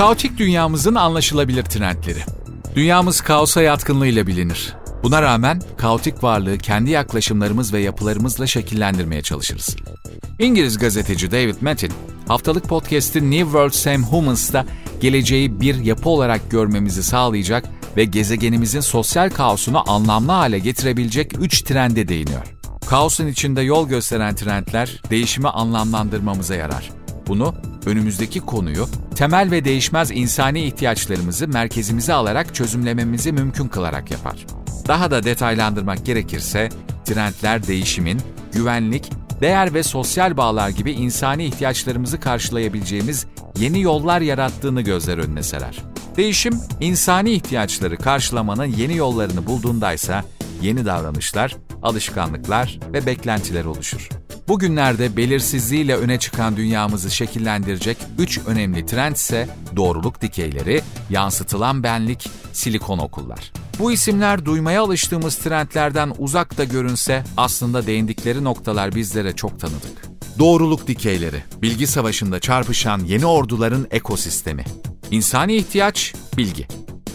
Kaotik dünyamızın anlaşılabilir trendleri. Dünyamız kaosa yatkınlığıyla bilinir. Buna rağmen kaotik varlığı kendi yaklaşımlarımız ve yapılarımızla şekillendirmeye çalışırız. İngiliz gazeteci David Metin, haftalık podcast'in New World Same Humans'ta geleceği bir yapı olarak görmemizi sağlayacak ve gezegenimizin sosyal kaosunu anlamlı hale getirebilecek 3 trende değiniyor. Kaosun içinde yol gösteren trendler değişimi anlamlandırmamıza yarar. Bunu önümüzdeki konuyu temel ve değişmez insani ihtiyaçlarımızı merkezimize alarak çözümlememizi mümkün kılarak yapar. Daha da detaylandırmak gerekirse trendler değişimin güvenlik, değer ve sosyal bağlar gibi insani ihtiyaçlarımızı karşılayabileceğimiz yeni yollar yarattığını gözler önüne serer. Değişim, insani ihtiyaçları karşılamanın yeni yollarını bulduğundaysa yeni davranışlar, alışkanlıklar ve beklentiler oluşur. Bugünlerde belirsizliğiyle öne çıkan dünyamızı şekillendirecek üç önemli trend ise doğruluk dikeyleri, yansıtılan benlik, silikon okullar. Bu isimler duymaya alıştığımız trendlerden uzak da görünse aslında değindikleri noktalar bizlere çok tanıdık. Doğruluk dikeyleri, bilgi savaşında çarpışan yeni orduların ekosistemi. İnsani ihtiyaç, bilgi.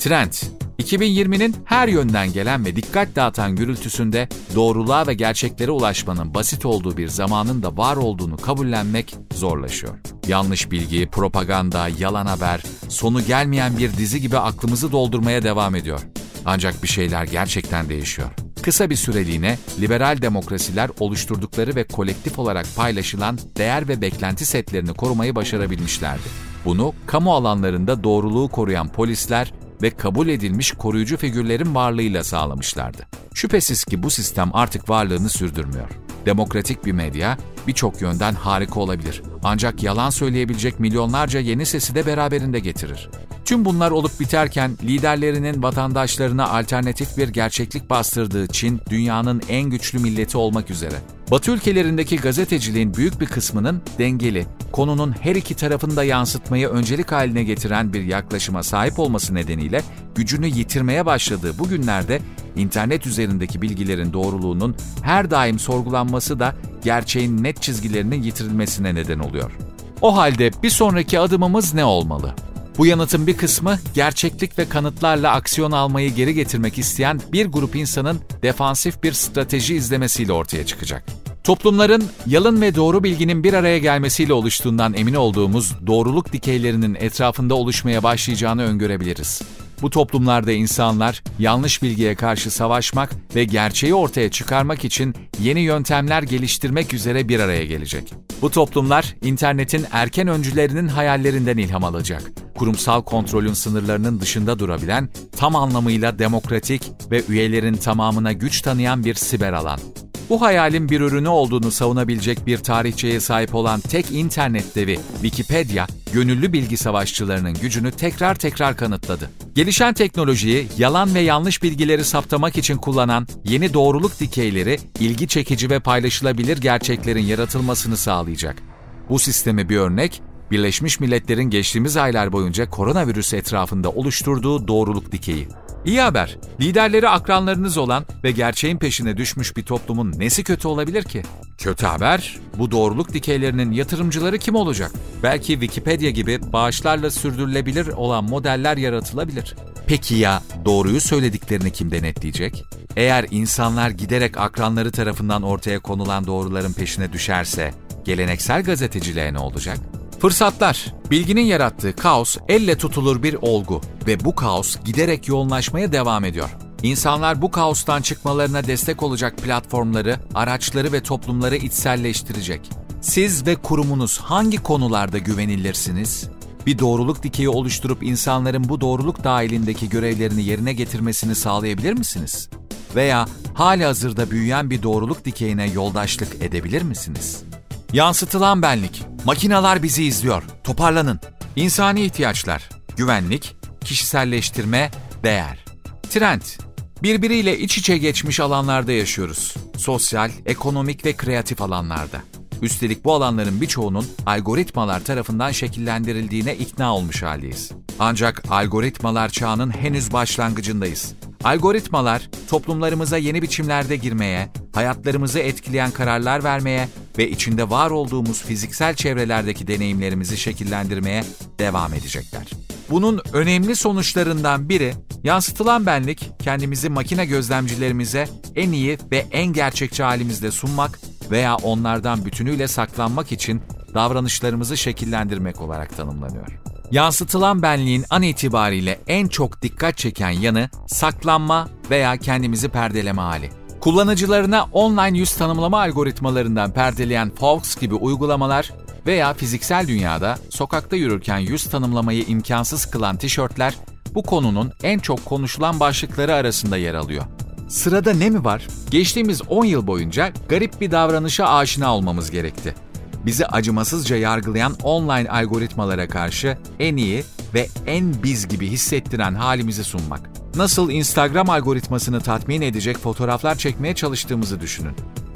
Trend, 2020'nin her yönden gelen ve dikkat dağıtan gürültüsünde doğruluğa ve gerçeklere ulaşmanın basit olduğu bir zamanın da var olduğunu kabullenmek zorlaşıyor. Yanlış bilgi, propaganda, yalan haber, sonu gelmeyen bir dizi gibi aklımızı doldurmaya devam ediyor. Ancak bir şeyler gerçekten değişiyor. Kısa bir süreliğine liberal demokrasiler oluşturdukları ve kolektif olarak paylaşılan değer ve beklenti setlerini korumayı başarabilmişlerdi. Bunu kamu alanlarında doğruluğu koruyan polisler ve kabul edilmiş koruyucu figürlerin varlığıyla sağlamışlardı. Şüphesiz ki bu sistem artık varlığını sürdürmüyor. Demokratik bir medya birçok yönden harika olabilir. Ancak yalan söyleyebilecek milyonlarca yeni sesi de beraberinde getirir. Tüm bunlar olup biterken liderlerinin vatandaşlarına alternatif bir gerçeklik bastırdığı Çin, dünyanın en güçlü milleti olmak üzere. Batı ülkelerindeki gazeteciliğin büyük bir kısmının dengeli, konunun her iki tarafını da yansıtmayı öncelik haline getiren bir yaklaşıma sahip olması nedeniyle gücünü yitirmeye başladığı bu günlerde internet üzerindeki bilgilerin doğruluğunun her daim sorgulanması da gerçeğin net çizgilerinin yitirilmesine neden oluyor. O halde bir sonraki adımımız ne olmalı? Bu yanıtın bir kısmı gerçeklik ve kanıtlarla aksiyon almayı geri getirmek isteyen bir grup insanın defansif bir strateji izlemesiyle ortaya çıkacak. Toplumların yalın ve doğru bilginin bir araya gelmesiyle oluştuğundan emin olduğumuz doğruluk dikeylerinin etrafında oluşmaya başlayacağını öngörebiliriz. Bu toplumlarda insanlar yanlış bilgiye karşı savaşmak ve gerçeği ortaya çıkarmak için yeni yöntemler geliştirmek üzere bir araya gelecek. Bu toplumlar internetin erken öncülerinin hayallerinden ilham alacak. Kurumsal kontrolün sınırlarının dışında durabilen, tam anlamıyla demokratik ve üyelerin tamamına güç tanıyan bir siber alan. Bu hayalin bir ürünü olduğunu savunabilecek bir tarihçeye sahip olan tek internet devi Wikipedia, gönüllü bilgi savaşçılarının gücünü tekrar tekrar kanıtladı. Gelişen teknolojiyi yalan ve yanlış bilgileri saptamak için kullanan yeni doğruluk dikeyleri ilgi çekici ve paylaşılabilir gerçeklerin yaratılmasını sağlayacak. Bu sistemi bir örnek, Birleşmiş Milletler'in geçtiğimiz aylar boyunca koronavirüs etrafında oluşturduğu doğruluk dikeyi. İyi haber, liderleri akranlarınız olan ve gerçeğin peşine düşmüş bir toplumun nesi kötü olabilir ki? Kötü haber, bu doğruluk dikeylerinin yatırımcıları kim olacak? Belki Wikipedia gibi bağışlarla sürdürülebilir olan modeller yaratılabilir. Peki ya doğruyu söylediklerini kim denetleyecek? Eğer insanlar giderek akranları tarafından ortaya konulan doğruların peşine düşerse, geleneksel gazeteciliğe ne olacak? Fırsatlar. Bilginin yarattığı kaos elle tutulur bir olgu ve bu kaos giderek yoğunlaşmaya devam ediyor. İnsanlar bu kaostan çıkmalarına destek olacak platformları, araçları ve toplumları içselleştirecek. Siz ve kurumunuz hangi konularda güvenilirsiniz? Bir doğruluk dikeyi oluşturup insanların bu doğruluk dahilindeki görevlerini yerine getirmesini sağlayabilir misiniz? Veya hali hazırda büyüyen bir doğruluk dikeyine yoldaşlık edebilir misiniz? Yansıtılan benlik. Makinalar bizi izliyor. Toparlanın. İnsani ihtiyaçlar. Güvenlik, kişiselleştirme, değer. Trend. Birbiriyle iç içe geçmiş alanlarda yaşıyoruz. Sosyal, ekonomik ve kreatif alanlarda. Üstelik bu alanların birçoğunun algoritmalar tarafından şekillendirildiğine ikna olmuş haldeyiz. Ancak algoritmalar çağının henüz başlangıcındayız. Algoritmalar toplumlarımıza yeni biçimlerde girmeye, hayatlarımızı etkileyen kararlar vermeye ve içinde var olduğumuz fiziksel çevrelerdeki deneyimlerimizi şekillendirmeye devam edecekler. Bunun önemli sonuçlarından biri, yansıtılan benlik kendimizi makine gözlemcilerimize en iyi ve en gerçekçi halimizde sunmak veya onlardan bütünüyle saklanmak için davranışlarımızı şekillendirmek olarak tanımlanıyor. Yansıtılan benliğin an itibariyle en çok dikkat çeken yanı saklanma veya kendimizi perdeleme hali. Kullanıcılarına online yüz tanımlama algoritmalarından perdeleyen Fox gibi uygulamalar veya fiziksel dünyada sokakta yürürken yüz tanımlamayı imkansız kılan tişörtler bu konunun en çok konuşulan başlıkları arasında yer alıyor. Sırada ne mi var? Geçtiğimiz 10 yıl boyunca garip bir davranışa aşina olmamız gerekti. Bizi acımasızca yargılayan online algoritmalara karşı en iyi ve en biz gibi hissettiren halimizi sunmak. Nasıl Instagram algoritmasını tatmin edecek fotoğraflar çekmeye çalıştığımızı düşünün.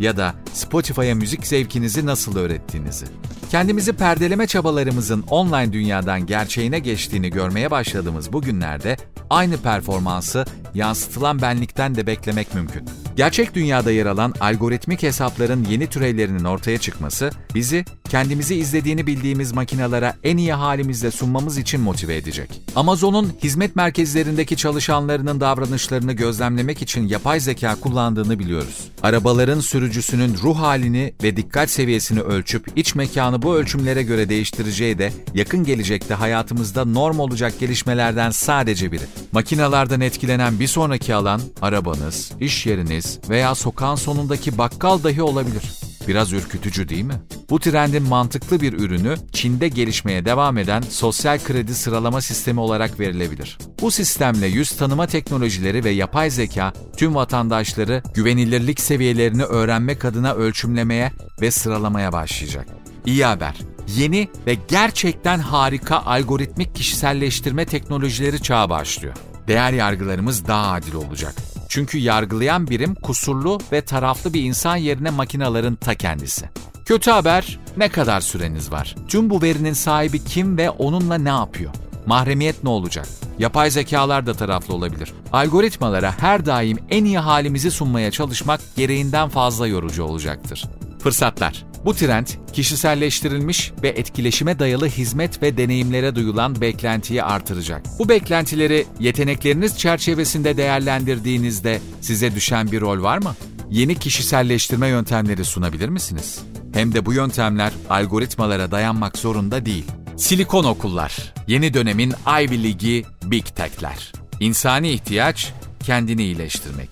Ya da Spotify'a müzik zevkinizi nasıl öğrettiğinizi. Kendimizi perdeleme çabalarımızın online dünyadan gerçeğine geçtiğini görmeye başladığımız bu günlerde aynı performansı yansıtılan benlikten de beklemek mümkün. Gerçek dünyada yer alan algoritmik hesapların yeni türevlerinin ortaya çıkması bizi kendimizi izlediğini bildiğimiz makinalara en iyi halimizle sunmamız için motive edecek. Amazon'un hizmet merkezlerindeki çalışanlarının davranışlarını gözlemlemek için yapay zeka kullandığını biliyoruz. Arabaların sürücüsünün ruh halini ve dikkat seviyesini ölçüp iç mekanı bu ölçümlere göre değiştireceği de yakın gelecekte hayatımızda norm olacak gelişmelerden sadece biri. Makinalardan etkilenen bir sonraki alan arabanız, iş yeriniz veya sokağın sonundaki bakkal dahi olabilir. Biraz ürkütücü değil mi? Bu trendin mantıklı bir ürünü Çin'de gelişmeye devam eden sosyal kredi sıralama sistemi olarak verilebilir. Bu sistemle yüz tanıma teknolojileri ve yapay zeka tüm vatandaşları güvenilirlik seviyelerini öğrenmek adına ölçümlemeye ve sıralamaya başlayacak. İyi haber. Yeni ve gerçekten harika algoritmik kişiselleştirme teknolojileri çağı başlıyor. Değer yargılarımız daha adil olacak. Çünkü yargılayan birim kusurlu ve taraflı bir insan yerine makinaların ta kendisi. Kötü haber, ne kadar süreniz var? Tüm bu verinin sahibi kim ve onunla ne yapıyor? Mahremiyet ne olacak? Yapay zekalar da taraflı olabilir. Algoritmalara her daim en iyi halimizi sunmaya çalışmak gereğinden fazla yorucu olacaktır. Fırsatlar. Bu trend, kişiselleştirilmiş ve etkileşime dayalı hizmet ve deneyimlere duyulan beklentiyi artıracak. Bu beklentileri yetenekleriniz çerçevesinde değerlendirdiğinizde size düşen bir rol var mı? Yeni kişiselleştirme yöntemleri sunabilir misiniz? Hem de bu yöntemler algoritmalara dayanmak zorunda değil. Silikon okullar, yeni dönemin Ivy League'i Big Tech'ler. İnsani ihtiyaç, kendini iyileştirmek.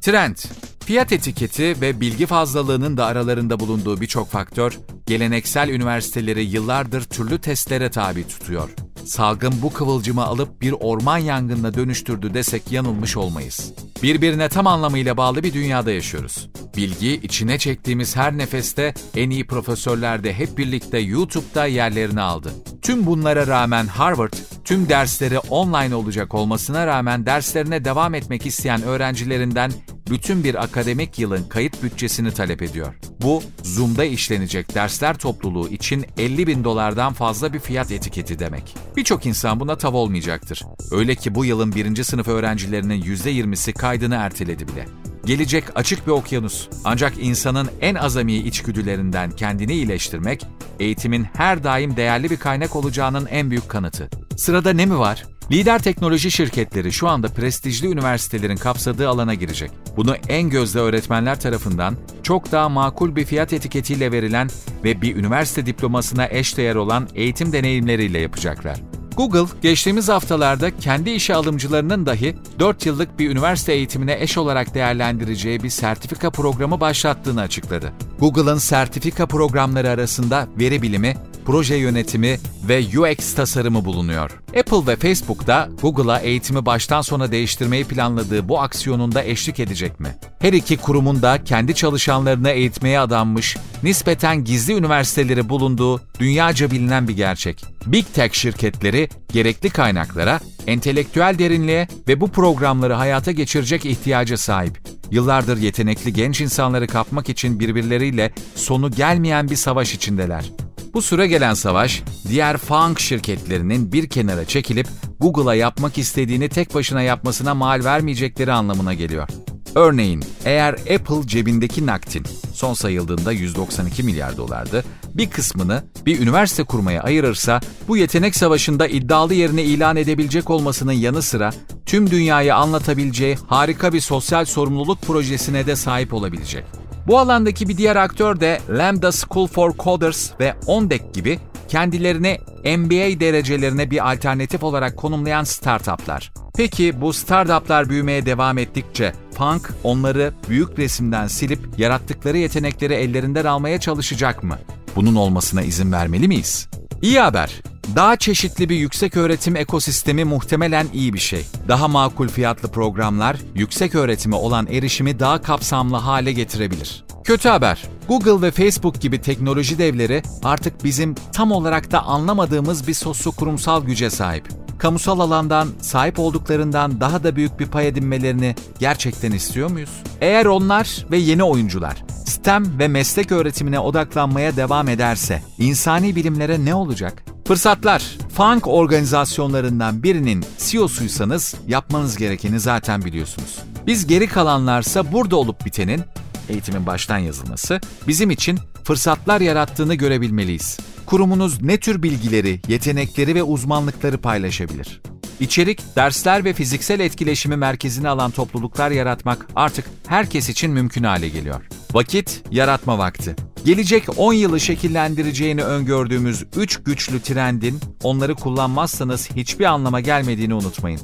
Trend, Fiyat etiketi ve bilgi fazlalığının da aralarında bulunduğu birçok faktör, geleneksel üniversiteleri yıllardır türlü testlere tabi tutuyor. Salgın bu kıvılcımı alıp bir orman yangınına dönüştürdü desek yanılmış olmayız. Birbirine tam anlamıyla bağlı bir dünyada yaşıyoruz. Bilgi içine çektiğimiz her nefeste en iyi profesörler de hep birlikte YouTube'da yerlerini aldı. Tüm bunlara rağmen Harvard, tüm dersleri online olacak olmasına rağmen derslerine devam etmek isteyen öğrencilerinden bütün bir akademik yılın kayıt bütçesini talep ediyor. Bu, Zoom'da işlenecek dersler topluluğu için 50 bin dolardan fazla bir fiyat etiketi demek. Birçok insan buna tav olmayacaktır. Öyle ki bu yılın birinci sınıf öğrencilerinin %20'si kaydını erteledi bile. Gelecek açık bir okyanus. Ancak insanın en azami içgüdülerinden kendini iyileştirmek, eğitimin her daim değerli bir kaynak olacağının en büyük kanıtı. Sırada ne mi var? Lider teknoloji şirketleri şu anda prestijli üniversitelerin kapsadığı alana girecek. Bunu en gözde öğretmenler tarafından çok daha makul bir fiyat etiketiyle verilen ve bir üniversite diplomasına eşdeğer olan eğitim deneyimleriyle yapacaklar. Google, geçtiğimiz haftalarda kendi işe alımcılarının dahi 4 yıllık bir üniversite eğitimine eş olarak değerlendireceği bir sertifika programı başlattığını açıkladı. Google'ın sertifika programları arasında veri bilimi, proje yönetimi ve UX tasarımı bulunuyor. Apple ve Facebook da Google'a eğitimi baştan sona değiştirmeyi planladığı bu aksiyonunda eşlik edecek mi? Her iki kurumun da kendi çalışanlarını eğitmeye adanmış, nispeten gizli üniversiteleri bulunduğu dünyaca bilinen bir gerçek. Big Tech şirketleri gerekli kaynaklara, entelektüel derinliğe ve bu programları hayata geçirecek ihtiyaca sahip. Yıllardır yetenekli genç insanları kapmak için birbirleriyle sonu gelmeyen bir savaş içindeler. Bu süre gelen savaş, diğer funk şirketlerinin bir kenara çekilip Google'a yapmak istediğini tek başına yapmasına mal vermeyecekleri anlamına geliyor. Örneğin eğer Apple cebindeki naktin son sayıldığında 192 milyar dolardı, bir kısmını bir üniversite kurmaya ayırırsa bu yetenek savaşında iddialı yerini ilan edebilecek olmasının yanı sıra tüm dünyayı anlatabileceği harika bir sosyal sorumluluk projesine de sahip olabilecek. Bu alandaki bir diğer aktör de Lambda School for Coders ve OnDeck gibi kendilerini MBA derecelerine bir alternatif olarak konumlayan startuplar. Peki bu startuplar büyümeye devam ettikçe Funk onları büyük resimden silip yarattıkları yetenekleri ellerinden almaya çalışacak mı? Bunun olmasına izin vermeli miyiz? İyi haber. Daha çeşitli bir yüksek öğretim ekosistemi muhtemelen iyi bir şey. Daha makul fiyatlı programlar yüksek öğretime olan erişimi daha kapsamlı hale getirebilir. Kötü haber. Google ve Facebook gibi teknoloji devleri artık bizim tam olarak da anlamadığımız bir sosyo-kurumsal güce sahip. Kamusal alandan sahip olduklarından daha da büyük bir pay edinmelerini gerçekten istiyor muyuz? Eğer onlar ve yeni oyuncular STEM ve meslek öğretimine odaklanmaya devam ederse insani bilimlere ne olacak? Fırsatlar. Funk organizasyonlarından birinin CEO'suysanız yapmanız gerekeni zaten biliyorsunuz. Biz geri kalanlarsa burada olup bitenin eğitimin baştan yazılması bizim için fırsatlar yarattığını görebilmeliyiz. Kurumunuz ne tür bilgileri, yetenekleri ve uzmanlıkları paylaşabilir? İçerik, dersler ve fiziksel etkileşimi merkezine alan topluluklar yaratmak artık herkes için mümkün hale geliyor. Vakit, yaratma vakti. Gelecek 10 yılı şekillendireceğini öngördüğümüz 3 güçlü trendin onları kullanmazsanız hiçbir anlama gelmediğini unutmayın.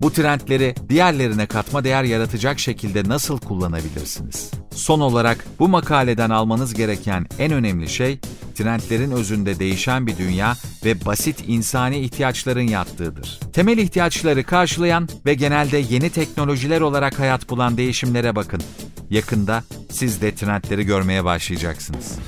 Bu trendleri diğerlerine katma değer yaratacak şekilde nasıl kullanabilirsiniz? Son olarak bu makaleden almanız gereken en önemli şey, trendlerin özünde değişen bir dünya ve basit insani ihtiyaçların yattığıdır. Temel ihtiyaçları karşılayan ve genelde yeni teknolojiler olarak hayat bulan değişimlere bakın. Yakında siz de trendleri görmeye başlayacaksınız.